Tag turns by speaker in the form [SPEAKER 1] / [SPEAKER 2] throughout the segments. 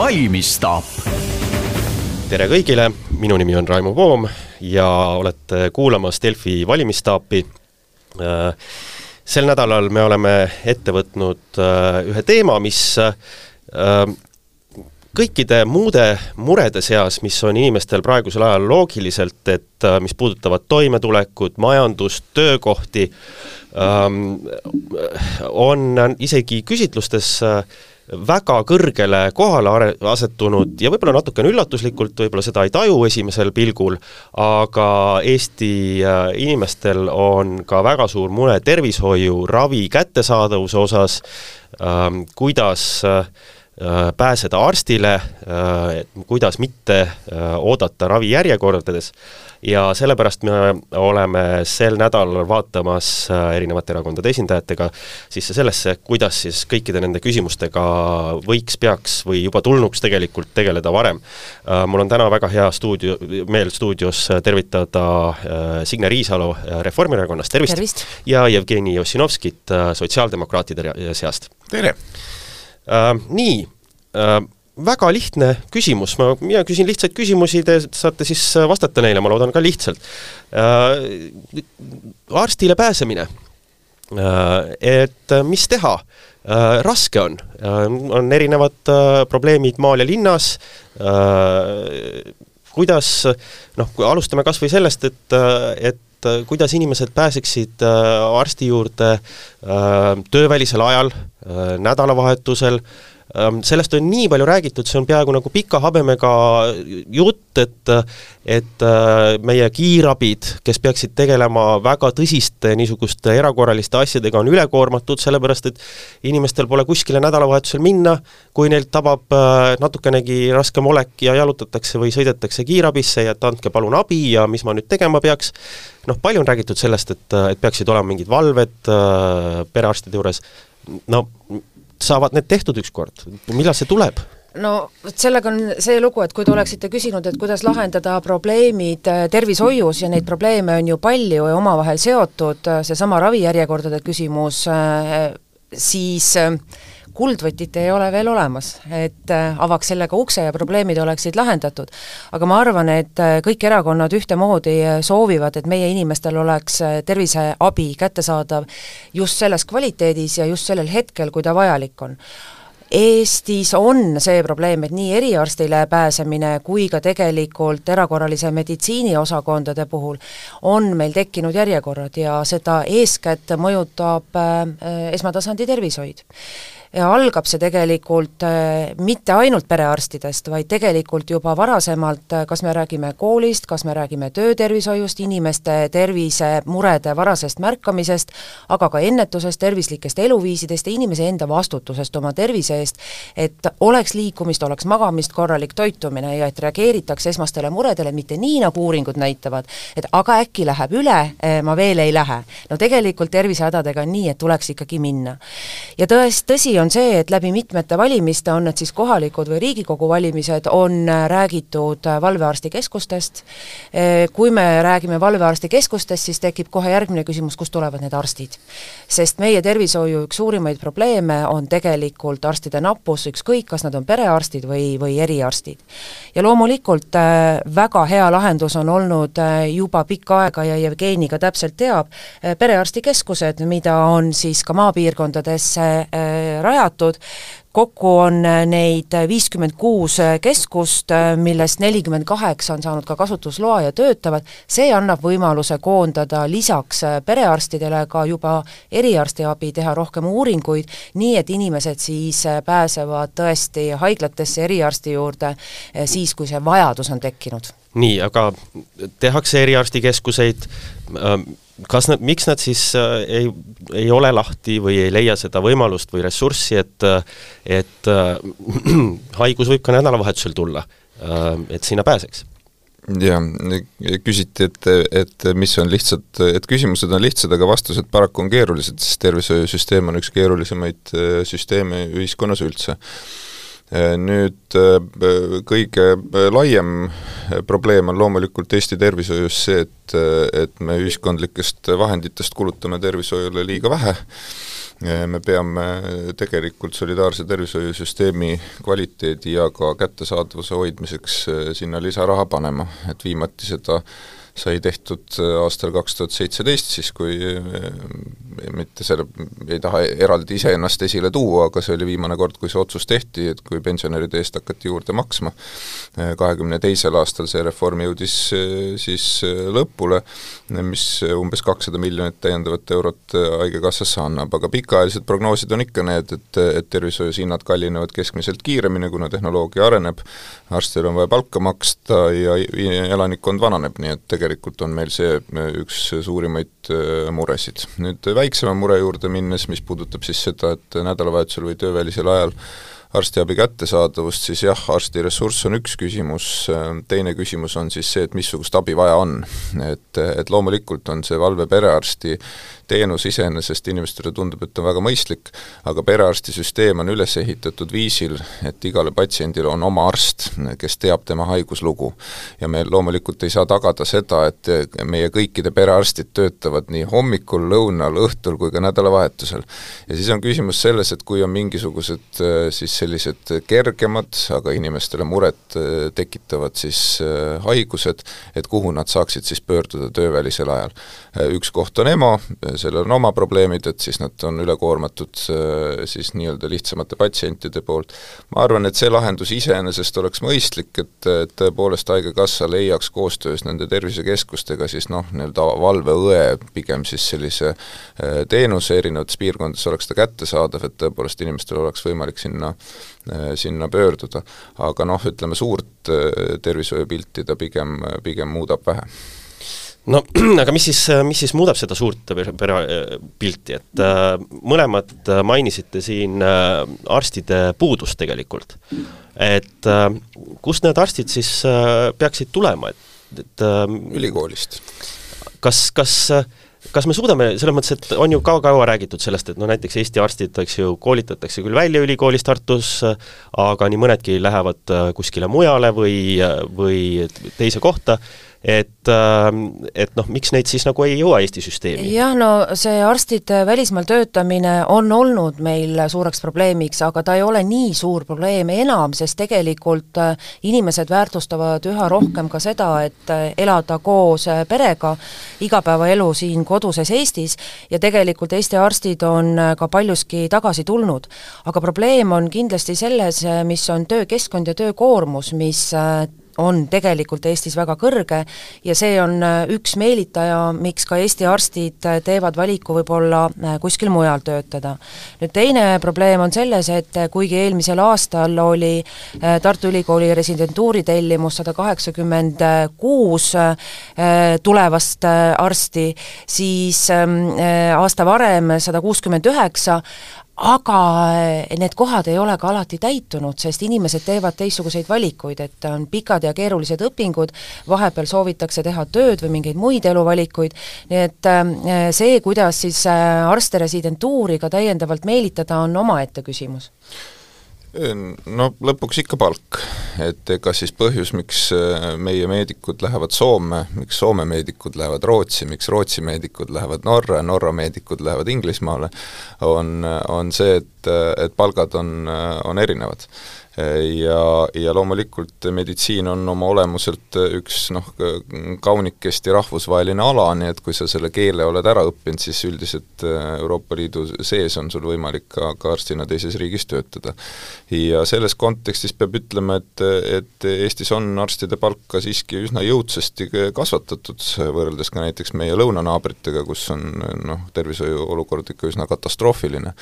[SPEAKER 1] valmistab.
[SPEAKER 2] tere kõigile, minu nimi on Raimo Poom ja olete kuulamas Delfi valimistaapi. sel nädalal me oleme ette võtnud äh, ühe teema, mis äh, kõikide muude murede seas, mis on inimestel praegusel ajal loogiliselt, et äh, mis puudutavad toimetulekut, majandust, töökohti, ähm, on isegi küsitlustes äh, väga kõrgele kohale are-, asetunud ja võib-olla natukene üllatuslikult, võib-olla seda ei taju esimesel pilgul, aga Eesti äh, inimestel on ka väga suur mure tervishoiu, ravi kättesaadavuse osas, ähm, kuidas äh, pääseda arstile, äh, kuidas mitte äh, oodata ravijärjekordades ja sellepärast me oleme sel nädalal vaatamas erinevate erakondade esindajatega sisse sellesse, kuidas siis kõikide nende küsimustega võiks, peaks või juba tulnuks tegelikult tegeleda varem. Mul on täna väga hea stuudio, meel stuudios tervitada Signe Riisalo Reformierakonnast, tervist, tervist.! ja Jevgeni Ossinovskit sotsiaaldemokraatide seast.
[SPEAKER 3] tere!
[SPEAKER 2] Äh,. Nii äh,, väga lihtne küsimus, ma, mina küsin lihtsaid küsimusi, te saate siis äh, vastata neile, ma loodan ka lihtsalt äh,. arstile pääsemine äh,, et äh, mis teha äh,, raske on äh,, on erinevad äh, probleemid maal ja linnas äh,, kuidas noh, kui alustame kas või sellest, et, äh, et kuidas inimesed pääseksid arsti juurde töövälisel ajal, nädalavahetusel, Ehm, sellest on nii palju räägitud, see on peaaegu nagu pika habemega jutt, et et äh, meie kiirabid, kes peaksid tegelema väga tõsiste niisuguste erakorraliste asjadega, on ülekoormatud, sellepärast et inimestel pole kuskile nädalavahetusel minna, kui neilt tabab äh, natukenegi raskem olek ja jalutatakse või sõidetakse kiirabisse ja et andke palun abi ja mis ma nüüd tegema peaks, noh, palju on räägitud sellest, et, et peaksid olema mingid valved äh, perearstide juures, no saavad need tehtud ükskord, millal see tuleb?
[SPEAKER 4] no vot sellega on see lugu, et kui te oleksite küsinud, et kuidas lahendada probleemid äh, tervishoius ja neid probleeme on ju palju ja omavahel seotud, äh, seesama ravijärjekordade küsimus, äh, siis kuldvõtit ei ole veel olemas, et äh, avaks sellega ukse ja probleemid oleksid lahendatud. aga ma arvan, et äh, kõik erakonnad ühtemoodi äh, soovivad, et meie inimestel oleks terviseabi kättesaadav just selles kvaliteedis ja just sellel hetkel, kui ta vajalik on Eestis on see probleem, et nii eriarstile pääsemine kui ka tegelikult erakorralise meditsiini osakondade puhul on meil tekkinud järjekorrad ja seda eeskätt mõjutab esmatasandi tervishoid algab see tegelikult äh, mitte ainult perearstidest, vaid tegelikult juba varasemalt, äh, kas me räägime koolist, kas me räägime töötervishoiust, inimeste tervisemurede varasest märkamisest, aga ka ennetusest, tervislikest eluviisidest ja inimese enda vastutusest oma tervise eest, et oleks liikumist, oleks magamist, korralik toitumine ja et reageeritakse esmastele muredele, mitte nii, nagu uuringud näitavad, et aga äkki läheb üle, äh, ma veel ei lähe. no tegelikult tervisehädadega on nii, et tuleks ikkagi minna. ja tõest-, tõsi on see, et läbi mitmete valimiste, on need siis kohalikud või Riigikogu valimised, on äh, räägitud äh, valvearstikeskustest, äh, kui me räägime valvearstikeskustest, siis tekib kohe järgmine küsimus, kust tulevad need arstid. sest meie tervishoiu üks suurimaid probleeme on tegelikult arstide nappus, ükskõik, kas nad on perearstid või, või eriarstid. ja loomulikult väga hea lahendus on olnud juba pikka aega ja Jevgeni ka täpselt teab, perearstikeskused, mida on siis ka maapiirkondadesse rajatud, kokku on neid viiskümmend kuus keskust, millest nelikümmend kaheksa on saanud ka kasutusloa ja töötavad, see annab võimaluse koondada lisaks perearstidele ka juba eriarstiabi, teha rohkem uuringuid, nii et inimesed siis pääsevad tõesti haiglatesse eriarsti juurde siis, kui see vajadus on tekkinud.
[SPEAKER 2] nii, aga tehakse eriarstikeskuseid äh,, kas nad, miks nad siis äh, ei, ei ole lahti või ei leia seda võimalust või ressurssi, et et äh, haigus võib ka nädalavahetusel tulla, äh, et sinna pääseks?
[SPEAKER 3] jah, küsiti, et, et mis on lihtsad, et küsimused on lihtsad, aga vastused paraku on keerulised, sest tervishoiusüsteem on üks keerulisemaid süsteeme ühiskonnas üldse Äh, nüüd äh, kõige äh, laiem probleem on loomulikult Eesti tervishoius see, et, et me ühiskondlikest vahenditest kulutame tervishoiule liiga vähe. Me peame tegelikult solidaarse tervishoiusüsteemi kvaliteedi ja ka kättesaadavuse hoidmiseks sinna lisaraha panema, et viimati seda sai tehtud äh, aastal kaks tuhat seitseteist, siis kui äh, mitte selle, ei taha eraldi iseennast esile tuua, aga see oli viimane kord, kui see otsus tehti, et kui pensionäride eest hakati juurde maksma. Äh, kahekümne teisel aastal see reform jõudis siis lõpule, mis umbes kakssada miljonit täiendavat eurot Haigekassasse annab, aga pikaajalised prognoosid on ikka need, et, et tervishoius hinnad kallinevad keskmiselt kiiremini, kuna tehnoloogia areneb, arstidel on vaja palka maksta ja elanikkond vananeb, nii et tegelikult on meil see äh, üks suurimaid äh, muresid. nüüd väiksema mure juurde minnes, mis puudutab siis seda, et nädalavahetusel või töövälisel ajal arstiabi kättesaadavust, siis jah, arsti ressurss on üks küsimus, teine küsimus on siis see, et missugust abi vaja on. et, et loomulikult on see valve perearsti teenus iseenesest inimestele tundub, et on väga mõistlik, aga perearstisüsteem on üles ehitatud viisil, et igale patsiendile on oma arst, kes teab tema haiguslugu. ja me loomulikult ei saa tagada seda, et meie kõikide perearstid töötavad nii hommikul, lõunal, õhtul kui ka nädalavahetusel. ja siis on küsimus selles, et kui on mingisugused siis sellised kergemad, aga inimestele muret tekitavad siis haigused, et kuhu nad saaksid siis pöörduda töövälisel ajal. üks koht on EMO, sellel on oma probleemid, et siis nad on ülekoormatud äh, siis nii-öelda lihtsamate patsientide poolt. ma arvan, et see lahendus iseenesest oleks mõistlik, et, et tõepoolest Haigekassa leiaks koostöös nende tervisekeskustega siis noh, nii-öelda valveõe pigem siis sellise äh, teenuse erinevates piirkondades oleks ta kättesaadav, et tõepoolest inimestel oleks võimalik sinna, äh, sinna pöörduda. aga noh, ütleme suurt tervishoiupilti ta pigem, pigem muudab vähe
[SPEAKER 2] no aga mis siis, mis siis muudab seda suurt pere, pilti, et äh, mõlemad mainisite siin äh, arstide puudust tegelikult. et äh, kust need arstid siis äh, peaksid tulema, et, et äh,
[SPEAKER 3] ülikoolist.
[SPEAKER 2] kas, kas kas me suudame, selles mõttes, et on ju ka kaua räägitud sellest, et no näiteks Eesti arstid, eks ju, koolitatakse küll välja ülikoolist Tartus, aga nii mõnedki lähevad äh, kuskile mujale või, või teise kohta et, ähm, et noh, miks neid siis nagu ei jõua Eesti süsteemi?
[SPEAKER 4] jah, no see arstide välismaal töötamine on olnud meil suureks probleemiks, aga ta ei ole nii suur probleem enam, sest tegelikult äh, inimesed väärtustavad üha rohkem ka seda, et äh, elada koos äh, perega, igapäevaelu siin koduses Eestis, ja tegelikult Eesti arstid on ka paljuski tagasi tulnud. aga probleem on kindlasti selles, mis on töökeskkond ja töökoormus, mis on tegelikult Eestis väga kõrge ja see on äh, üks meelitaja, miks ka Eesti arstid äh, teevad valiku võib-olla äh, kuskil mujal töötada. nüüd teine probleem on selles, et kuigi eelmisel aastal oli Tartu Ülikooli residentuuri tellimus sada kaheksakümmend kuus tulevast arsti, siis ähm, aasta varem sada kuuskümmend üheksa, aga eh, need kohad ei ole ka alati täitunud, sest inimesed teevad teistsuguseid valikuid, et on pikad ja keerulised õpingud, vahepeal soovitakse teha tööd või mingeid muid eluvalikuid, nii et eh, see, kuidas siis eh, arste residentuuri ka täiendavalt meelitada, on omaette küsimus
[SPEAKER 3] no lõpuks ikka palk, et ega siis põhjus, miks äh, meie meedikud lähevad Soome, miks Soome meedikud lähevad Rootsi, miks Rootsi meedikud lähevad Norra, Norra meedikud lähevad Inglismaale, on, on see, et, et palgad on, on erinevad ja, ja loomulikult meditsiin on oma olemuselt üks noh, kaunikesti rahvusvaheline ala, nii et kui sa selle keele oled ära õppinud, siis üldiselt äh, Euroopa Liidu sees on sul võimalik ka, ka arstina teises riigis töötada. ja selles kontekstis peab ütlema, et, et Eestis on arstide palka siiski üsna jõudsasti kasvatatud, võrreldes ka näiteks meie lõunanaabritega, kus on noh, tervishoiu olukord ikka üsna katastroofiline.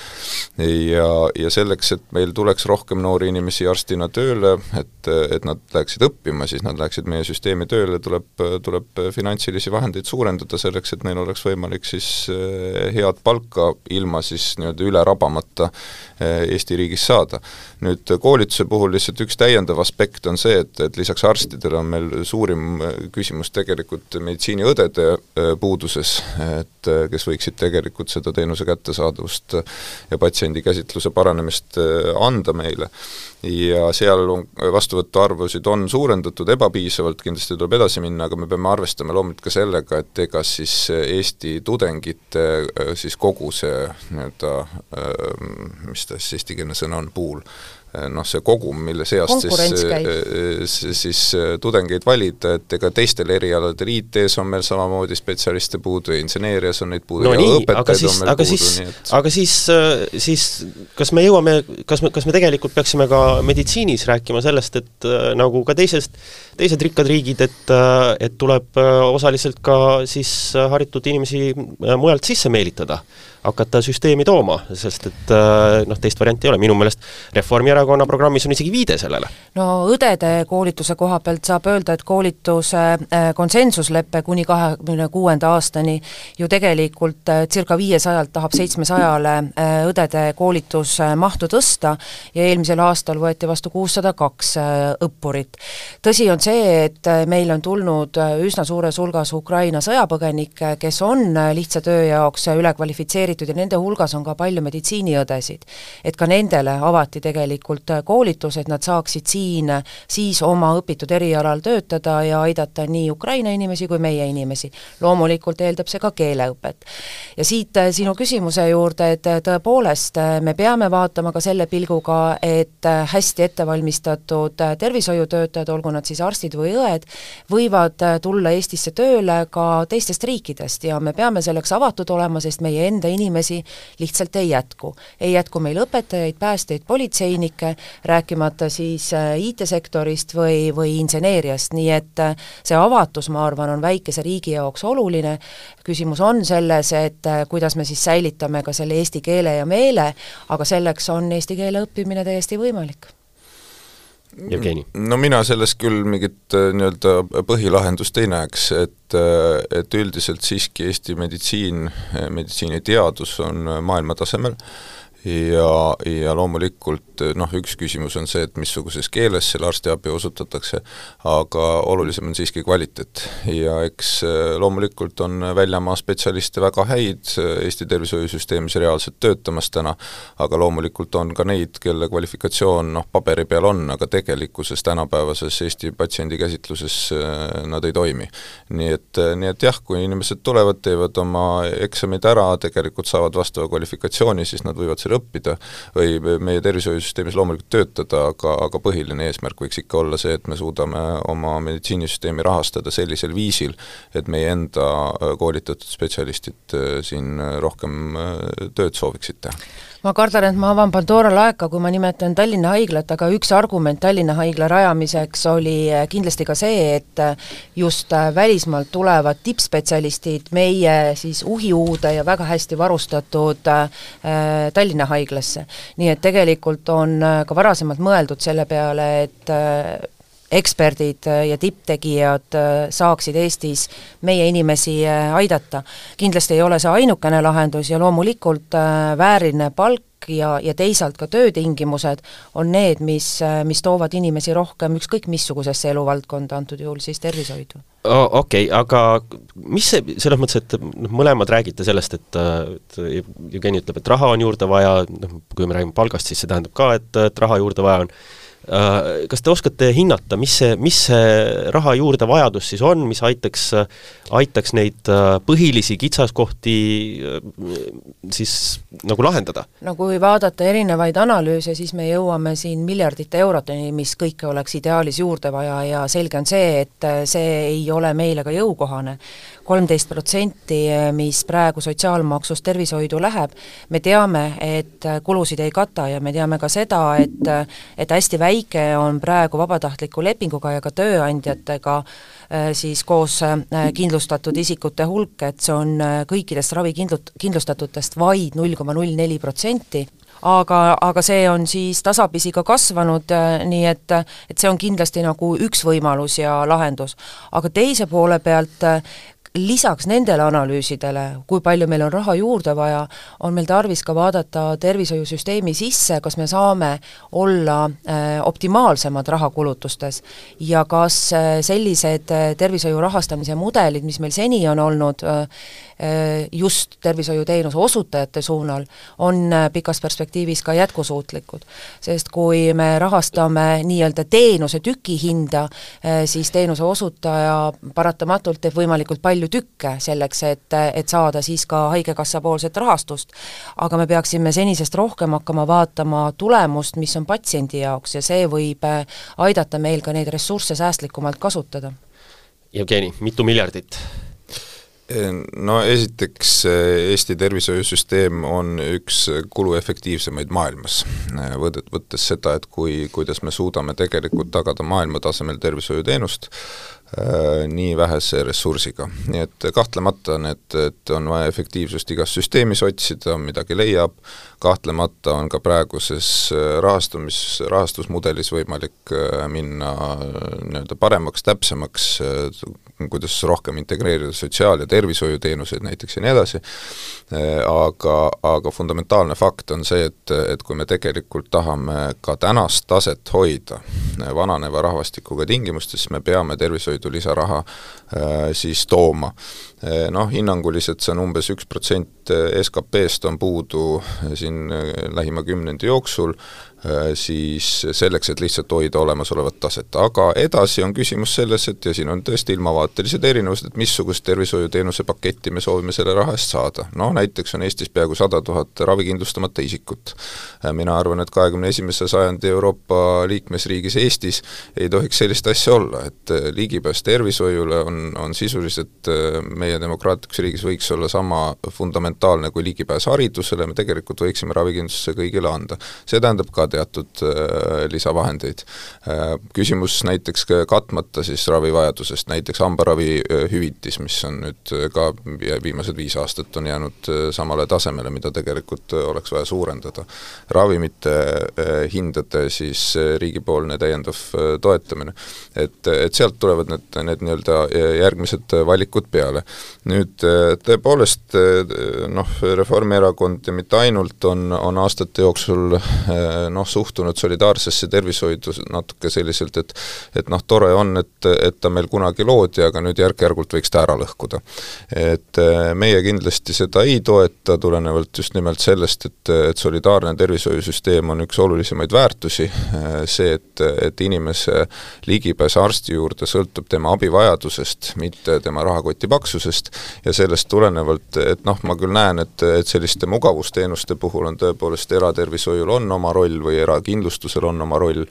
[SPEAKER 3] ja, ja selleks, et meil tuleks rohkem noori inimesi arstina tööle, et, et nad läheksid õppima, siis nad läheksid meie süsteemi tööle, tuleb, tuleb finantsilisi vahendeid suurendada selleks, et neil oleks võimalik siis eh, head palka ilma siis nii-öelda üle rabamata eh, Eesti riigis saada. nüüd koolituse puhul lihtsalt üks täiendav aspekt on see, et, et lisaks arstidele on meil suurim eh, küsimus tegelikult meditsiiniõdede puuduses, et kes võiksid tegelikult seda teenuse kättesaadavust ja patsiendi käsitluse paranemist anda meile ja seal on vastuvõtu arvusid on suurendatud ebapiisavalt, kindlasti tuleb edasi minna, aga me peame arvestama loomulikult ka sellega, et ega siis Eesti tudengite siis kogu see nii-öelda, mis ta siis eestikeelne sõna on, pool, noh, see kogum, mille seast siis, siis, siis tudengeid valida, et ega teistel erialadel, IT-s on meil samamoodi spetsialiste puudu ja inseneerias on neid puudu
[SPEAKER 2] no
[SPEAKER 3] ja
[SPEAKER 2] nii,
[SPEAKER 3] õpetajaid
[SPEAKER 2] aga siis,
[SPEAKER 3] on meil
[SPEAKER 2] aga
[SPEAKER 3] puudu,
[SPEAKER 2] siis
[SPEAKER 3] nii et,
[SPEAKER 2] aga siis, siis kas me jõuame, kas me, kas me tegelikult peaksime ka meditsiinis rääkima sellest, et nagu ka teisest, teised rikkad riigid, et et tuleb osaliselt ka siis haritud inimesi mujalt sisse meelitada? Hakata süsteemi tooma, sest et äh, noh, teist varianti ei ole, minu meelest Reformierakonna programmis on isegi viide sellele.
[SPEAKER 4] no õdede koolituse koha pealt saab öelda, et koolituse äh, konsensuslepe kuni kahekümne kuuenda aastani ju tegelikult äh, circa viiesajalt tahab seitsmesajale õdede koolitusmahtu tõsta ja eelmisel aastal võeti vastu kuussada kaks õppurit. tõsi on see, et meil on tulnud üsna suures hulgas Ukraina sõjapõgenikke, kes on lihtsa töö jaoks äh, ülekvalifitseeritud ja nende hulgas on ka palju meditsiiniõdesid. et ka nendele avati tegelikult äh, koolitus, et nad saaksid siin äh, siis oma õpitud erialal töötada ja aidata nii Ukraina inimesi kui meie inimesi. loomulikult eeldab see ka keeleõpet. ja siit äh, sinu küsimuse juurde, et tõepoolest me peame vaatama ka selle pilguga, et hästi ettevalmistatud tervishoiutöötajad, olgu nad siis arstid või õed, võivad tulla Eestisse tööle ka teistest riikidest ja me peame selleks avatud olema, sest meie enda inimesi lihtsalt ei jätku. ei jätku meil õpetajaid, päästjaid, politseinikke, rääkimata siis äh, IT-sektorist või, või inseneeriast, nii et äh, see avatus, ma arvan, on väikese riigi jaoks oluline, küsimus on selles, et äh, kuidas me siis säilitame ka selle eesti keele ja meele, aga selleks on eesti keele õppimine täiesti võimalik
[SPEAKER 2] Jevgeni.
[SPEAKER 3] no mina selles küll mingit äh, nii-öelda põhilahendust ei näeks, et äh, et üldiselt siiski Eesti meditsiin, meditsiiniteadus on äh, maailmatasemel ja, ja loomulikult noh, üks küsimus on see, et missuguses keeles selle arstiabi osutatakse, aga olulisem on siiski kvaliteet. ja eks äh, loomulikult on väljamaa spetsialiste väga häid Eesti tervishoiusüsteemis reaalselt töötamas täna, aga loomulikult on ka neid, kelle kvalifikatsioon noh, paberi peal on, aga tegelikkuses tänapäevases Eesti patsiendi käsitluses äh, nad ei toimi. nii et, nii et jah, kui inimesed tulevad, teevad oma eksamid ära, tegelikult saavad vastava kvalifikatsiooni, siis nad võivad seal õppida või meie tervishoiusüsteemis loomulikult töötada, aga, aga põhiline eesmärk võiks ikka olla see, et me suudame oma meditsiinisüsteemi rahastada sellisel viisil, et meie enda koolitatud spetsialistid siin rohkem tööd sooviksid teha
[SPEAKER 4] ma kardan, et ma avan Pandora laeka, kui ma nimetan Tallinna Haiglat, aga üks argument Tallinna Haigla rajamiseks oli kindlasti ka see, et just välismaalt tulevad tippspetsialistid meie siis uhiuude ja väga hästi varustatud Tallinna Haiglasse. nii et tegelikult on ka varasemalt mõeldud selle peale, et eksperdid ja tipptegijad saaksid Eestis meie inimesi aidata. kindlasti ei ole see ainukene lahendus ja loomulikult vääriline palk ja, ja teisalt ka töötingimused on need, mis, mis toovad inimesi rohkem ükskõik missugusesse eluvaldkonda, antud juhul siis tervishoidu
[SPEAKER 2] okei okay,, aga mis see, selles mõttes, et noh, mõlemad räägite sellest, et, et Jevgeni ütleb, et raha on juurde vaja, noh, kui me räägime palgast, siis see tähendab ka, et, et raha juurde vaja on kas te oskate hinnata, mis see, mis see raha juurdevajadus siis on, mis aitaks, aitaks neid põhilisi kitsaskohti siis nagu lahendada?
[SPEAKER 4] no kui vaadata erinevaid analüüse, siis me jõuame siin miljardite euroteni, mis kõike oleks ideaalis juurde vaja ja selge on see, et see ei ole meile ka jõukohane. kolmteist protsenti, mis praegu sotsiaalmaksust tervishoidu läheb, me teame, et kulusid ei kata ja me teame ka seda, et et hästi väike on praegu vabatahtliku lepinguga ja ka tööandjatega siis koos kindlustatud isikute hulk, et see on kõikidest ravikindlut-, kindlustatutest vaid null koma null neli protsenti aga, aga see on siis tasapisi ka kasvanud, nii et, et see on kindlasti nagu üks võimalus ja lahendus. aga teise poole pealt lisaks nendele analüüsidele, kui palju meil on raha juurde vaja, on meil tarvis ka vaadata tervishoiusüsteemi sisse, kas me saame olla äh, optimaalsemad rahakulutustes ja kas äh, sellised äh, tervishoiu rahastamise mudelid, mis meil seni on olnud just tervishoiuteenuse osutajate suunal, on pikas perspektiivis ka jätkusuutlikud. sest kui me rahastame nii-öelda teenuse tükihinda, siis teenuse osutaja paratamatult teeb võimalikult palju palju tükke selleks, et, et saada siis ka Haigekassa poolset rahastust. aga me peaksime senisest rohkem hakkama vaatama tulemust, mis on patsiendi jaoks ja see võib äh, aidata meil ka neid ressursse säästlikumalt kasutada.
[SPEAKER 2] Jevgeni, mitu miljardit?
[SPEAKER 3] no esiteks, äh, Eesti tervishoiusüsteem on üks kuluefektiivsemaid maailmas. Äh, võtet-, võttes seda, et kui, kuidas me suudame tegelikult tagada maailmatasemel tervishoiuteenust, Äh, nii vähese ressursiga. nii et kahtlemata need, et on vaja efektiivsust igas süsteemis otsida, midagi leiab, kahtlemata on ka praeguses äh, rahastamis, rahastusmudelis võimalik äh, minna nii-öelda paremaks, täpsemaks, kuidas rohkem integreerida sotsiaal- ja tervishoiuteenuseid näiteks ja nii edasi, aga, aga fundamentaalne fakt on see, et, et kui me tegelikult tahame ka tänast taset hoida vananeva rahvastikuga tingimustes, siis me peame tervishoidu lisaraha siis tooma. Noh, hinnanguliselt see on umbes üks protsent SKP-st on puudu siin lähima kümnendi jooksul, Äh, siis selleks, et lihtsalt hoida olemasolevat taset, aga edasi on küsimus selles, et ja siin on tõesti ilmavaatelised erinevused, et missugust tervishoiuteenuse paketti me soovime selle raha eest saada. no näiteks on Eestis peaaegu sada tuhat ravikindlustamata isikut. Äh, mina arvan, et kahekümne esimese sajandi Euroopa liikmesriigis Eestis ei tohiks sellist asja olla, et äh, ligipääs tervishoiule on, on sisuliselt meie demokraatlikus riigis võiks olla sama fundamentaalne kui ligipääs haridusele, me tegelikult võiksime ravikindlustuse kõigile anda. see tähendab ka teatud äh, lisavahendeid. Äh, küsimus näiteks katmata siis ravivajadusest, näiteks hambaravihüvitis, mis on nüüd ka viimased viis aastat on jäänud äh, samale tasemele, mida tegelikult oleks vaja suurendada. ravimite hindade siis riigipoolne täiendav toetamine. et, et sealt tulevad need, need nii-öelda järgmised valikud peale. nüüd tõepoolest noh, Reformierakond ja mitte ainult, on, on aastate jooksul noh, noh, suhtunud solidaarsesse tervishoidu natuke selliselt, et et noh, tore on, et, et ta meil kunagi loodi, aga nüüd järk-järgult võiks ta ära lõhkuda. et eh, meie kindlasti seda ei toeta, tulenevalt just nimelt sellest, et, et solidaarne tervishoiusüsteem on üks olulisemaid väärtusi, eh, see, et, et inimese ligipääs arsti juurde sõltub tema abivajadusest, mitte tema rahakoti paksusest, ja sellest tulenevalt, et noh, ma küll näen, et, et selliste mugavusteenuste puhul on tõepoolest eratervishoiul on oma roll või erakindlustusel on oma roll,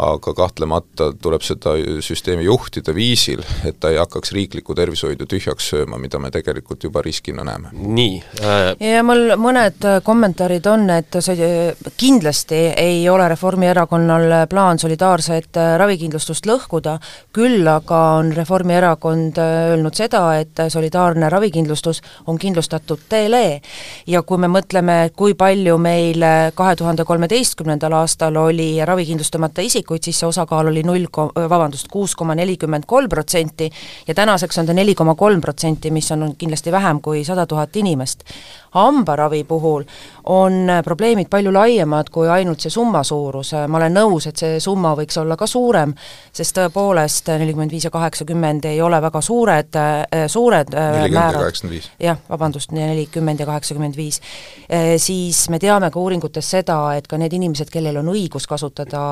[SPEAKER 3] aga kahtlemata tuleb seda süsteemi juhtida viisil, et ta ei hakkaks riiklikku tervishoidu tühjaks sööma, mida me tegelikult juba riskina näeme.
[SPEAKER 2] nii
[SPEAKER 4] äh.... ja mul mõned kommentaarid on, et see kindlasti ei ole Reformierakonnal plaan solidaarset ravikindlustust lõhkuda, küll aga on Reformierakond öelnud seda, et solidaarne ravikindlustus on kindlustatud teele ja kui me mõtleme, kui palju meil kahe tuhande kolmeteistkümnendal kümnendal aastal oli ravikindlustamata isikuid, siis see osakaal oli null ko-, vabandust, kuus koma nelikümmend kolm protsenti ja tänaseks on ta neli koma kolm protsenti, mis on kindlasti vähem kui sada tuhat inimest. hambaravi puhul on probleemid palju laiemad kui ainult see summa suurus, ma olen nõus, et see summa võiks olla ka suurem, sest tõepoolest nelikümmend viis ja kaheksakümmend ei ole väga suured, suured määrad, jah, vabandust, nelikümmend ja kaheksakümmend viis, siis me teame ka uuringutest seda, et ka need inimesed, kellel on õigus kasutada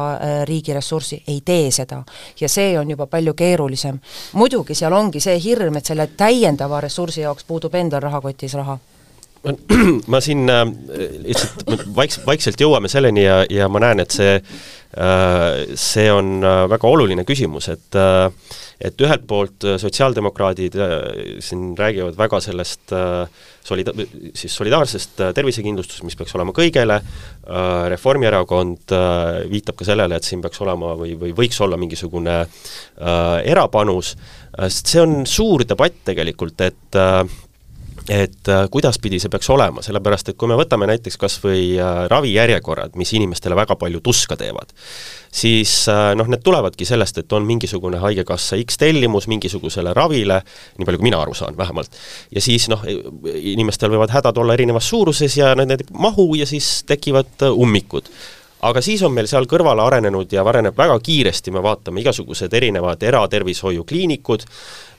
[SPEAKER 4] riigi ressurssi, ei tee seda. ja see on juba palju keerulisem. muidugi seal ongi see hirm, et selle täiendava ressursi jaoks puudub endal rahakotis raha
[SPEAKER 2] ma siin äh, lihtsalt vaikselt, vaikselt jõuame selleni ja, ja ma näen, et see äh,, see on äh, väga oluline küsimus, et et ühelt poolt sotsiaaldemokraadid siin räägivad väga sellest solida-, siis solidaarsest tervisekindlustusest, mis peaks olema kõigele Reformierakond viitab ka sellele, et siin peaks olema või, või võiks olla mingisugune erapanus sest see on suur debatt tegelikult, et et äh, kuidaspidi see peaks olema, sellepärast et kui me võtame näiteks kas või äh, ravijärjekorrad, mis inimestele väga palju tuska teevad, siis äh, noh, need tulevadki sellest, et on mingisugune Haigekassa X-tellimus mingisugusele ravile, nii palju kui mina aru saan vähemalt, ja siis noh, inimestel võivad hädad olla erinevas suuruses ja need, need mahu ja siis tekivad ummikud. Aga siis on meil seal kõrvale arenenud ja areneb väga kiiresti, me vaatame igasugused erinevad eratervishoiukliinikud, äh,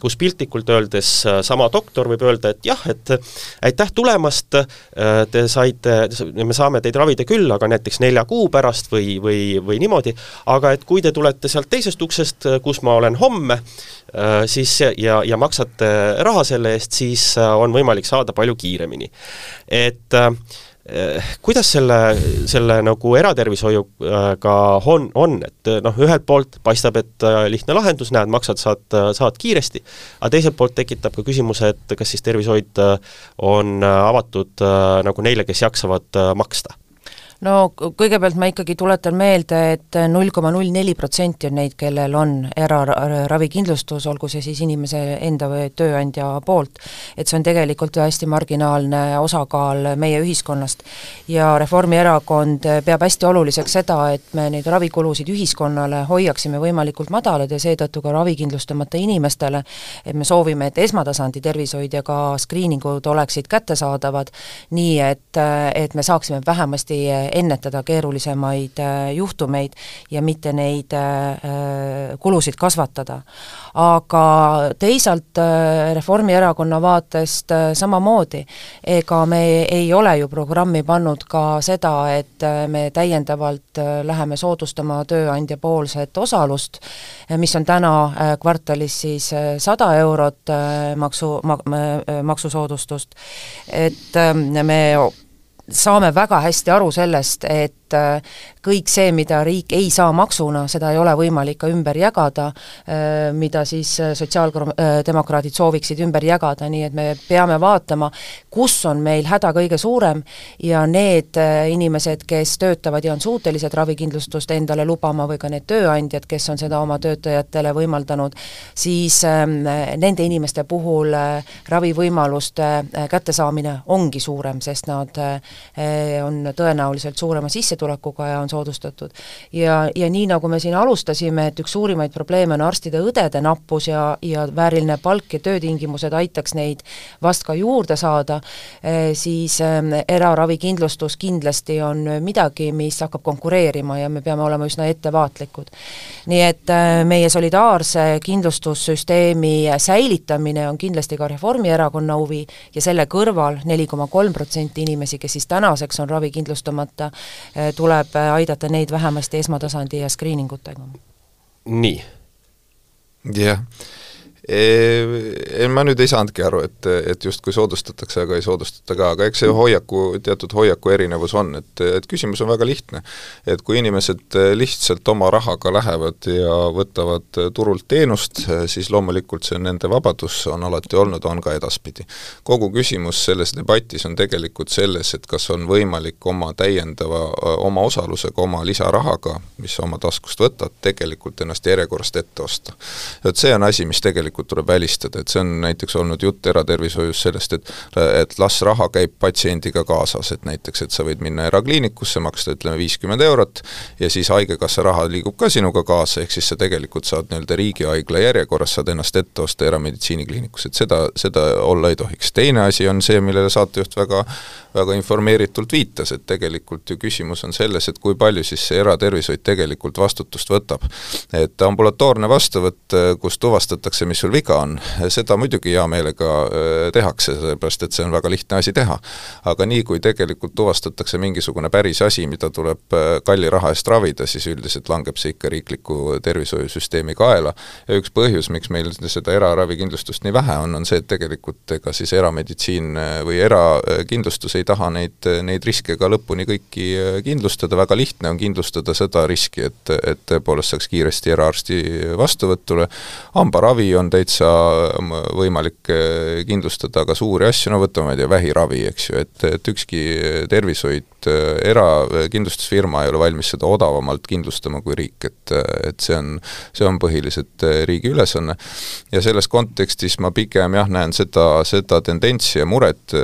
[SPEAKER 2] kus piltlikult öeldes äh, sama doktor võib öelda, et jah, et aitäh tulemast, äh, te saite, me saame teid ravida küll, aga näiteks nelja kuu pärast või, või, või niimoodi, aga et kui te tulete sealt teisest uksest, kus ma olen homme, siis ja, ja maksate raha selle eest, siis on võimalik saada palju kiiremini. et äh, kuidas selle, selle nagu eratervishoiuga on, on, et eh, noh, ühelt poolt paistab, et eh, lihtne lahendus, näed, maksad, saad, saad kiiresti, aga teiselt poolt tekitab ka küsimuse, et kas siis tervishoid on avatud nagu neile, kes jaksavad maksta
[SPEAKER 4] no kõigepealt ma ikkagi tuletan meelde et, et null koma null neli protsenti on neid, kellel on eraravikindlustus, olgu see siis inimese enda või tööandja poolt, et see on tegelikult hästi marginaalne osakaal meie ühiskonnast. ja Reformierakond peab hästi oluliseks seda, et me neid ravikulusid ühiskonnale hoiaksime võimalikult madalad ja seetõttu ka ravikindlustamata inimestele, et me soovime, et esmatasandi tervishoid ja ka skriiningud oleksid kättesaadavad, nii et, et me saaksime vähemasti ennetada keerulisemaid äh, juhtumeid ja mitte neid äh, äh, kulusid kasvatada. aga teisalt Reformierakonna vaatest samamoodi, ega me ei ole ju programmi pannud ka seda, et me täiendavalt läheme soodustama tööandjapoolset osalust, mis on täna kvartalis siis sada eurot maksu, maksusoodustust, et me saame väga hästi aru sellest, et et äh, kõik see, mida riik ei saa maksuna, seda ei ole võimalik ka ümber jagada, äh, mida siis äh, sotsiaaldemokraadid sooviksid ümber jagada, nii et me peame vaatama, kus on meil häda kõige suurem ja need inimesed, kes töötavad ja on suutelised ravikindlustust endale lubama või ka need tööandjad, kes on seda oma töötajatele võimaldanud, siis ähm, nende inimeste puhul ravivõimaluste kättesaamine ongi suurem, sest nad on tõenäoliselt suurema sissetulekuga, sissetulekuga ja on soodustatud. ja, ja nii, nagu me siin alustasime, et üks suurimaid probleeme on arstide-õdede nappus ja, ja vääriline palk ja töötingimused aitaks neid vast ka juurde saada, eh, siis eh, eraravikindlustus kindlasti on midagi, mis hakkab konkureerima ja me peame olema üsna ettevaatlikud. nii et eh, meie solidaarse kindlustussüsteemi säilitamine on kindlasti ka Reformierakonna huvi ja selle kõrval neli koma kolm protsenti inimesi, kes siis tänaseks on ravikindlustamata, tuleb aidata neid vähemasti esmatasandi ja screeningutega.
[SPEAKER 2] nii.
[SPEAKER 3] jah yeah ei, ma nüüd ei saanudki aru, et, et justkui soodustatakse, aga ei soodustata ka, aga eks see hoiaku, teatud hoiaku erinevus on, et, et küsimus on väga lihtne. et kui inimesed lihtsalt oma rahaga lähevad ja võtavad turult teenust, siis loomulikult see on nende vabadus, on alati olnud, on ka edaspidi. kogu küsimus selles debatis on tegelikult selles, et kas on võimalik oma täiendava, oma osalusega, oma lisarahaga, mis sa oma taskust võtad, tegelikult ennast järjekorrast ette osta. vot see on asi, mis tegelikult tegelikult tuleb välistada, et see on näiteks olnud jutt eratervishoius sellest, et et las raha käib patsiendiga kaasas, et näiteks, et sa võid minna erakliinikusse, maksta ütleme viiskümmend eurot ja siis Haigekassa raha liigub ka sinuga kaasa, ehk siis sa tegelikult saad nii-öelda riigihaigla järjekorras, saad ennast ette osta erameditsiinikliinikus, et seda, seda olla ei tohiks. teine asi on see, millele saatejuht väga väga informeeritult viitas, et tegelikult ju küsimus on selles, et kui palju siis see eratervishoid tegelikult vastutust võtab. et ambulatoorne vastuvõtt, kus tuvastatakse, mis sul viga on, seda muidugi hea meelega äh, tehakse, sellepärast et see on väga lihtne asi teha. aga nii, kui tegelikult tuvastatakse mingisugune päris asi, mida tuleb äh, kalli raha eest ravida, siis üldiselt langeb see ikka riikliku tervishoiusüsteemi kaela. Ja üks põhjus, miks meil seda eraravikindlustust nii vähe on, on see, et tegelikult ega siis erameditsiin äh, või erakindlustus ei taha neid, neid riske ka lõpuni kõiki kindlustada, väga lihtne on kindlustada seda riski, et, et tõepoolest saaks kiiresti eraarsti vastuvõtule, hambaravi on täitsa võimalik kindlustada ka suuri asju, no võtame, ma ei tea, vähiravi, eks ju, et, et ükski tervishoid et erakindlustusfirma ei ole valmis seda odavamalt kindlustama kui riik, et, et see on, see on põhiliselt riigi ülesanne. ja selles kontekstis ma pigem jah, näen seda, seda tendentsi ja muret,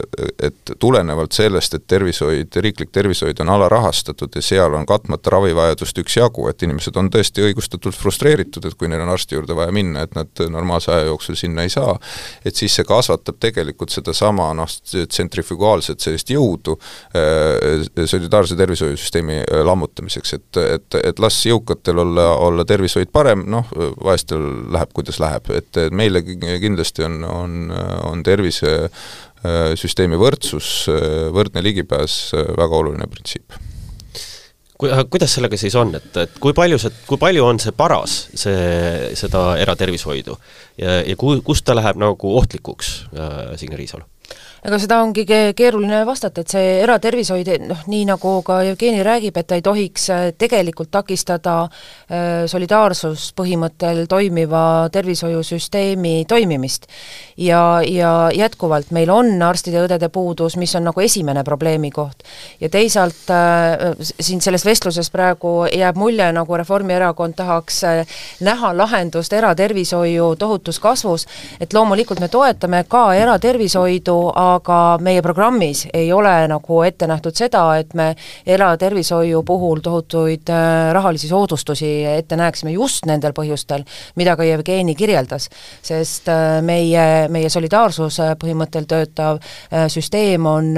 [SPEAKER 3] et tulenevalt sellest, et tervishoid, riiklik tervishoid on alarahastatud ja seal on katmata ravivajadust üksjagu, et inimesed on tõesti õigustatult frustreeritud, et kui neil on arsti juurde vaja minna, et nad normaalse aja jooksul sinna ei saa, et siis see kasvatab tegelikult sedasama noh, tsentrifugaalset sellist jõudu äh, solidaarse tervishoiusüsteemi äh, lammutamiseks, et, et, et las jõukatel olla, olla tervishoid parem, noh, vaestel läheb, kuidas läheb, et meile kindlasti on, on, on tervisesüsteemi võrdsus, võrdne ligipääs väga oluline printsiip
[SPEAKER 2] kui, kuidas sellega siis on, et, et kui palju see, kui palju on see paras, see, seda eratervishoidu ja, ja ku-, kust ta läheb nagu ohtlikuks äh,, Signe Riisalu?
[SPEAKER 4] Ega seda ongi keeruline vastata, et see eratervishoid, noh, nii nagu ka Jevgeni räägib, et ta ei tohiks äh, tegelikult takistada äh, solidaarsuspõhimõttel toimiva tervishoiusüsteemi toimimist. ja, ja jätkuvalt meil on arstide-õdede puudus, mis on nagu esimene probleemikoht. ja teisalt äh, siin selles vestluses praegu jääb mulje, nagu Reformierakond tahaks näha lahendust eratervishoiu tohutus kasvus, et loomulikult me toetame ka eratervishoidu, aga meie programmis ei ole nagu ette nähtud seda, et me eratervishoiu puhul tohutuid äh, rahalisi soodustusi ette näeksime just nendel põhjustel, mida ka Jevgeni kirjeldas. sest äh, meie, meie solidaarsuse põhimõttel töötav äh, süsteem on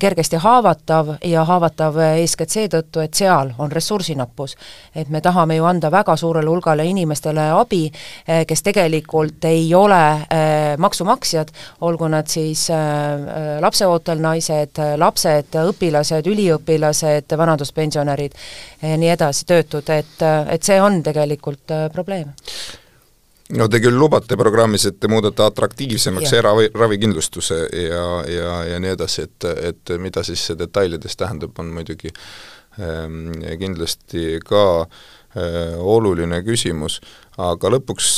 [SPEAKER 4] kergesti haavatav ja haavatav eeskätt seetõttu, et seal on ressursinappus. et me tahame ju anda väga suurele hulgale inimestele abi, kes tegelikult ei ole maksumaksjad, olgu nad siis Äh, lapseootel naised, lapsed, õpilased, üliõpilased, vanaduspensionärid, nii edasi, töötud, et, et see on tegelikult äh, probleem.
[SPEAKER 3] No te küll lubate programmis, et te muudate atraktiivsemaks eraravikindlustuse ja, ja, ja nii edasi, et, et mida siis see detailides tähendab, on muidugi ähm, kindlasti ka äh, oluline küsimus aga lõpuks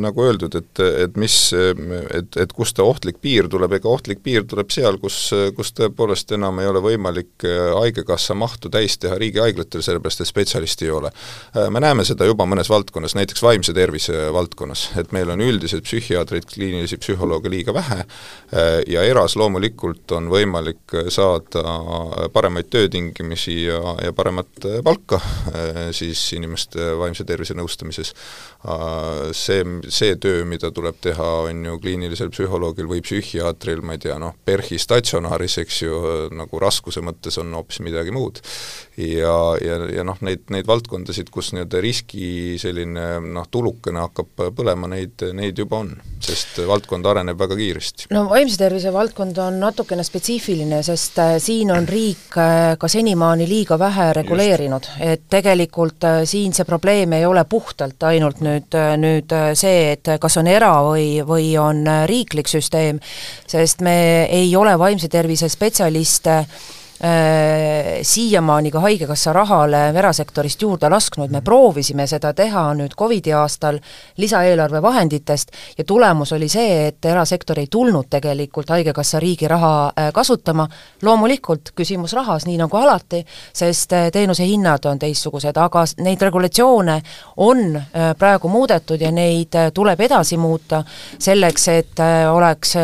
[SPEAKER 3] nagu öeldud, et, et mis, et, et kust see ohtlik piir tuleb, ega ohtlik piir tuleb seal, kus, kus tõepoolest enam ei ole võimalik Haigekassa mahtu täis teha riigihaiglatel, sellepärast et spetsialisti ei ole. me näeme seda juba mõnes valdkonnas, näiteks vaimse tervise valdkonnas, et meil on üldiselt psühhiaatreid, kliinilisi psühholooge liiga vähe ja eras loomulikult on võimalik saada paremaid töötingimusi ja, ja paremat palka siis inimeste vaimse tervise nõustamises see, see töö, mida tuleb teha, on ju kliinilisel psühholoogil või psühhiaatril, ma ei tea, noh, PERHi statsionaaris, eks ju, nagu raskuse mõttes on hoopis midagi muud. Ja, ja, ja noh, neid, neid valdkondasid, kus nii-öelda riski selline noh, tulukene hakkab põlema, neid, neid juba on, sest valdkond areneb väga kiiresti.
[SPEAKER 4] no vaimse tervise valdkond on natukene spetsiifiline, sest äh, siin on riik äh, ka senimaani liiga vähe reguleerinud, et tegelikult siin see probleem ei ole puhtalt ainult nüüd, nüüd see, et kas on era- või, või on riiklik süsteem, sest me ei ole vaimse tervise spetsialiste äh, Äh, siiamaani ka Haigekassa rahale erasektorist juurde lasknud, me proovisime seda teha nüüd Covidi aastal lisaeelarve vahenditest ja tulemus oli see, et erasektor ei tulnud tegelikult Haigekassa riigi raha äh, kasutama, loomulikult küsimus rahas, nii nagu alati, sest äh, teenuse hinnad on teistsugused, aga neid regulatsioone on praegu muudetud ja neid tuleb edasi muuta, selleks et oleks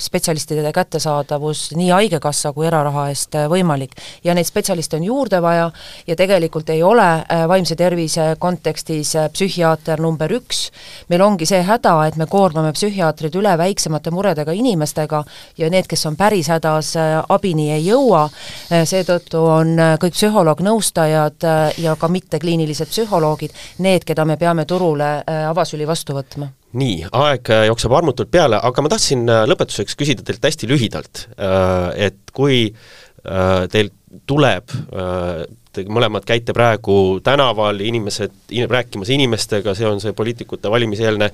[SPEAKER 4] spetsialistide kättesaadavus nii Haigekassa kui eraraha eest võimalik võimalik. ja neid spetsialiste on juurde vaja ja tegelikult ei ole äh, vaimse tervise kontekstis äh, psühhiaater number üks, meil ongi see häda, et me koormame psühhiaatrid üle väiksemate muredega inimestega ja need, kes on päris hädas, äh, abini ei jõua, seetõttu on kõik psühholoog-nõustajad ja ka mittekliinilised psühholoogid need, keda me peame turule avasüli vastu võtma.
[SPEAKER 2] Nii, aeg jookseb armutult peale, aga ma tahtsin lõpetuseks küsida teilt hästi lühidalt, et kui Äh, teil tuleb, äh, te mõlemad käite praegu tänaval, inimesed in,, rääkimas inimestega, see on see poliitikute valimiseelne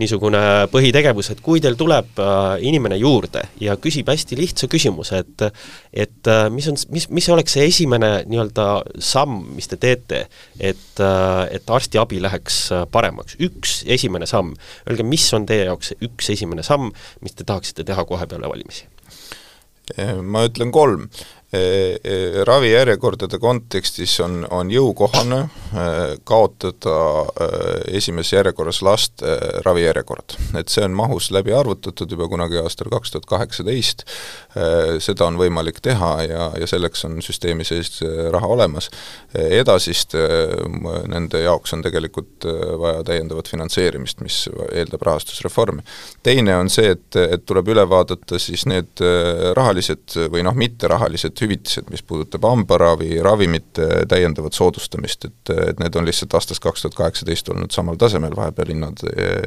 [SPEAKER 2] niisugune põhitegevus, et kui teil tuleb äh, inimene juurde ja küsib hästi lihtsa küsimuse, et et mis on, mis, mis oleks see esimene nii-öelda samm, mis te teete, et, et arstiabi läheks paremaks, üks esimene samm, öelge, mis on teie jaoks see üks esimene samm, mis te tahaksite teha kohe peale valimisi?
[SPEAKER 3] Ma ütlen kolm ravijärjekordade kontekstis on, on jõukohane kaotada esimeses järjekorras laste ravijärjekord. et see on mahus läbi arvutatud juba kunagi aastal kaks tuhat kaheksateist, seda on võimalik teha ja, ja selleks on süsteemi sees raha olemas. edasist nende jaoks on tegelikult vaja täiendavat finantseerimist, mis eeldab rahastusreformi. teine on see, et, et tuleb üle vaadata siis need rahalised või noh, mitterahalised hüvitised, mis puudutab hambaravi, ravimite täiendavat soodustamist, et, et need on lihtsalt aastast kaks tuhat kaheksateist olnud samal tasemel, vahepeal hinnad,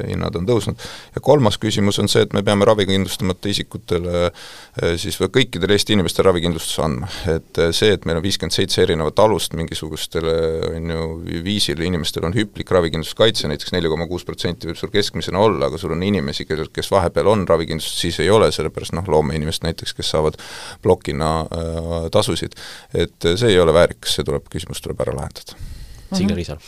[SPEAKER 3] hinnad on tõusnud. ja kolmas küsimus on see, et me peame ravikindlustamata isikutele eh, siis või kõikidele Eesti inimestele ravikindlustuse andma. et eh, see, et meil on viiskümmend seitse erinevat alust mingisugustele on ju, viisil inimestel on hüplik ravikindlustuskaitse, näiteks neli koma kuus protsenti võib sul keskmisena olla, aga sul on inimesi, kellel, kes vahepeal on ravikindlustus, siis ei ole, sellepärast noh, loomeinimesed näiteks, kes saavad plokina äh, tasusid, et see ei ole väärikas, see tuleb, küsimus tuleb ära lahendada.
[SPEAKER 2] Signe Riisalo.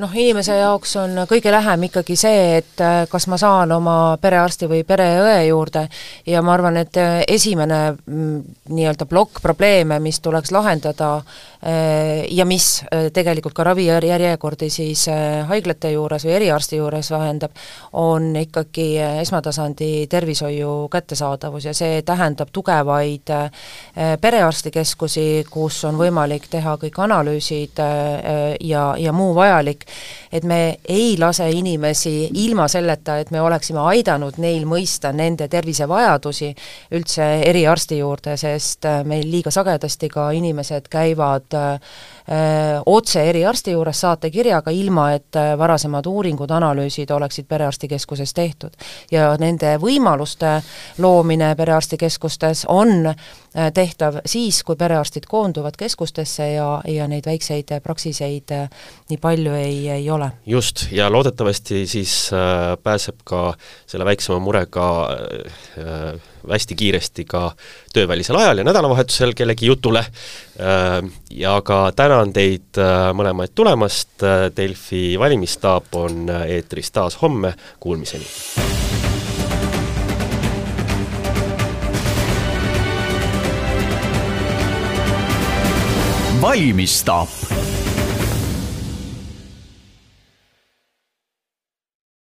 [SPEAKER 4] Noh, inimese jaoks on kõige lähem ikkagi see, et äh, kas ma saan oma perearsti või pereõe juurde. Ja ma arvan, et äh, esimene mm, nii-öelda plokk probleeme, mis tuleks lahendada äh, ja mis tegelikult ka ravijärjekordi siis haiglate juures või eriarsti juures vahendab, on ikkagi esmatasandi tervishoiu kättesaadavus ja see tähendab tugevaid perearstikeskusi, kus on võimalik teha kõik analüüsid ja, ja muu vajalik, et me ei lase inimesi ilma selleta, et me oleksime aidanud neil mõista nende tervisevajadusi, üldse eriarsti juurde, sest äh, meil liiga sagedasti ka inimesed käivad äh, otse eriarsti juures saatekirjaga, ilma et äh, varasemad uuringud, analüüsid oleksid perearstikeskuses tehtud. ja nende võimaluste loomine perearstikeskustes on äh, tehtav siis, kui perearstid koonduvad keskustesse ja, ja neid väikseid praksiseid nii palju ei, ei ole.
[SPEAKER 2] just, ja loodetavasti siis pääseb ka selle väiksema murega äh, hästi kiiresti ka töövälisel ajal ja nädalavahetusel kellegi jutule. Äh, ja ka tänan teid äh, mõlemaid tulemast, äh, Delfi valimisstaap on eetris taas homme, kuulmiseni!
[SPEAKER 1] valmisstaap